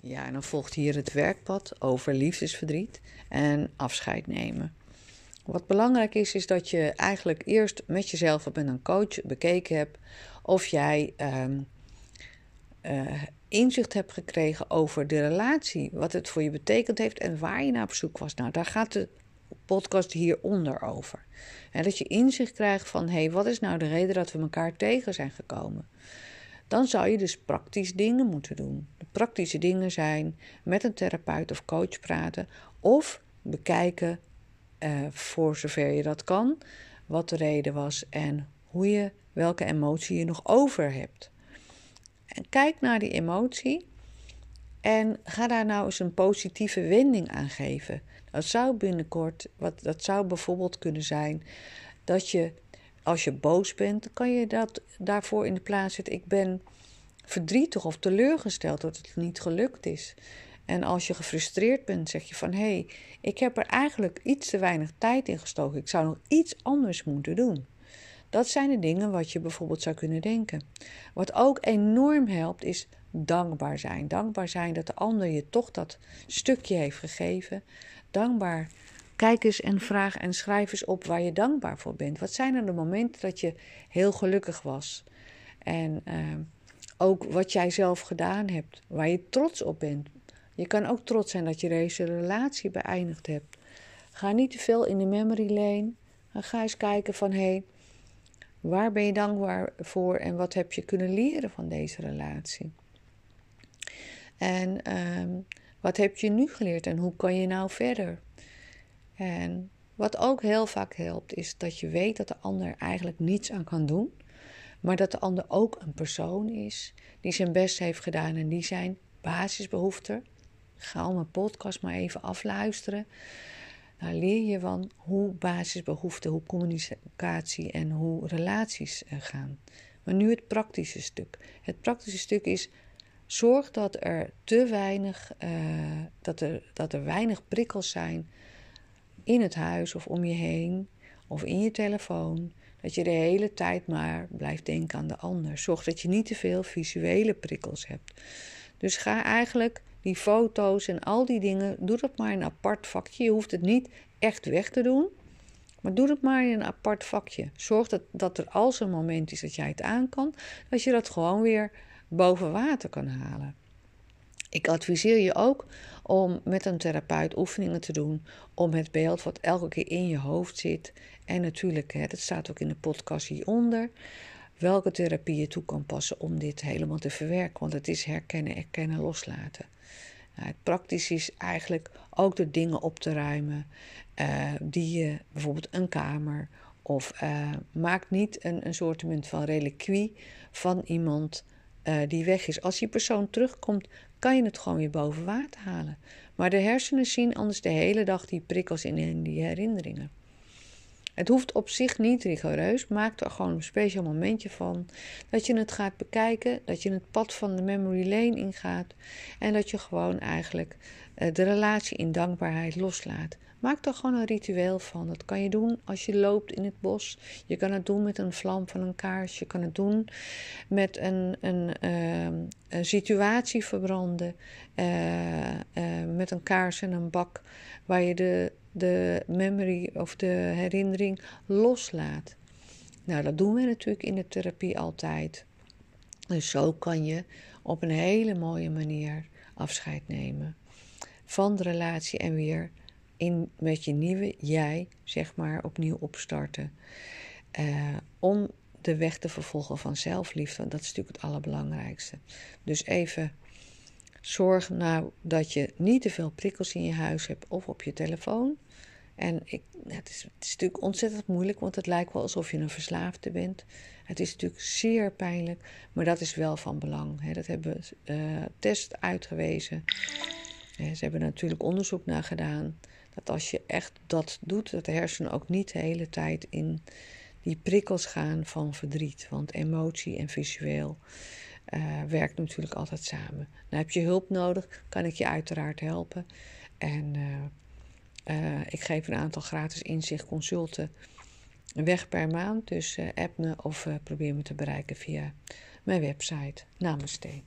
Ja, en dan volgt hier het werkpad over liefdesverdriet en afscheid nemen. Wat belangrijk is, is dat je eigenlijk eerst met jezelf met een coach bekeken hebt of jij ehm, eh, inzicht hebt gekregen over de relatie, wat het voor je betekend heeft en waar je naar op zoek was. Nou, daar gaat de podcast hieronder over. En dat je inzicht krijgt van, hé, hey, wat is nou de reden dat we elkaar tegen zijn gekomen? Dan zou je dus praktisch dingen moeten doen. De praktische dingen zijn met een therapeut of coach praten of bekijken, uh, voor zover je dat kan, wat de reden was en hoe je, welke emotie je nog over hebt. En kijk naar die emotie en ga daar nou eens een positieve wending aan geven. Dat zou binnenkort, wat, dat zou bijvoorbeeld kunnen zijn dat je, als je boos bent, kan je dat daarvoor in de plaats zetten. Ik ben verdrietig of teleurgesteld dat het niet gelukt is. En als je gefrustreerd bent, zeg je van hé, hey, ik heb er eigenlijk iets te weinig tijd in gestoken. Ik zou nog iets anders moeten doen. Dat zijn de dingen wat je bijvoorbeeld zou kunnen denken. Wat ook enorm helpt is dankbaar zijn. Dankbaar zijn dat de ander je toch dat stukje heeft gegeven. Dankbaar. Kijk eens en vraag en schrijf eens op waar je dankbaar voor bent. Wat zijn er de momenten dat je heel gelukkig was? En uh, ook wat jij zelf gedaan hebt, waar je trots op bent. Je kan ook trots zijn dat je deze relatie beëindigd hebt. Ga niet te veel in de memory lane. Ga eens kijken van hé, hey, waar ben je dankbaar voor en wat heb je kunnen leren van deze relatie? En um, wat heb je nu geleerd en hoe kan je nou verder? En wat ook heel vaak helpt, is dat je weet dat de ander eigenlijk niets aan kan doen, maar dat de ander ook een persoon is die zijn best heeft gedaan en die zijn basisbehoeften. Ga mijn podcast maar even afluisteren. Nou leer je van hoe basisbehoeften, hoe communicatie en hoe relaties eh, gaan. Maar nu het praktische stuk. Het praktische stuk is zorg dat er te weinig, uh, dat, er, dat er weinig prikkels zijn in het huis of om je heen of in je telefoon. Dat je de hele tijd maar blijft denken aan de ander. Zorg dat je niet te veel visuele prikkels hebt. Dus ga eigenlijk die foto's en al die dingen, doe dat maar in een apart vakje. Je hoeft het niet echt weg te doen, maar doe het maar in een apart vakje. Zorg dat, dat er als een moment is dat jij het aan kan, dat je dat gewoon weer boven water kan halen. Ik adviseer je ook om met een therapeut oefeningen te doen om het beeld wat elke keer in je hoofd zit. En natuurlijk, hè, dat staat ook in de podcast hieronder, welke therapie je toe kan passen om dit helemaal te verwerken. Want het is herkennen, erkennen, loslaten. Nou, het praktisch is eigenlijk ook de dingen op te ruimen uh, die je, bijvoorbeeld een kamer, of uh, maak niet een, een soort van reliquie van iemand uh, die weg is. Als die persoon terugkomt, kan je het gewoon weer boven water halen. Maar de hersenen zien anders de hele dag die prikkels in, die herinneringen. Het hoeft op zich niet rigoureus. Maak er gewoon een speciaal momentje van. Dat je het gaat bekijken. Dat je het pad van de memory lane ingaat. En dat je gewoon eigenlijk eh, de relatie in dankbaarheid loslaat. Maak er gewoon een ritueel van. Dat kan je doen als je loopt in het bos. Je kan het doen met een vlam van een kaars. Je kan het doen met een, een, uh, een situatie verbranden. Uh, uh, met een kaars en een bak. Waar je de, de memory of de herinnering loslaat. Nou, dat doen we natuurlijk in de therapie altijd. Dus zo kan je op een hele mooie manier afscheid nemen van de relatie en weer in, met je nieuwe jij, zeg maar, opnieuw opstarten. Uh, om de weg te vervolgen van zelfliefde. Want dat is natuurlijk het allerbelangrijkste. Dus even zorg nou dat je niet te veel prikkels in je huis hebt of op je telefoon. En ik, het, is, natuurlijk ontzettend moeilijk, want het lijkt wel alsof je een verslaafde bent. Het is natuurlijk zeer pijnlijk, maar dat is wel van belang. Hè. Dat hebben uh, tests uitgewezen. Ze hebben natuurlijk onderzoek naar gedaan dat als je echt dat doet, dat de hersenen ook niet de hele tijd in die prikkels gaan van verdriet. Want emotie en visueel uh, werkt natuurlijk altijd samen. Nou, heb je hulp nodig, kan ik je uiteraard helpen. En uh, uh, ik geef een aantal gratis inzichtconsulten weg per maand. Dus app me of probeer me te bereiken via mijn website. Namaste.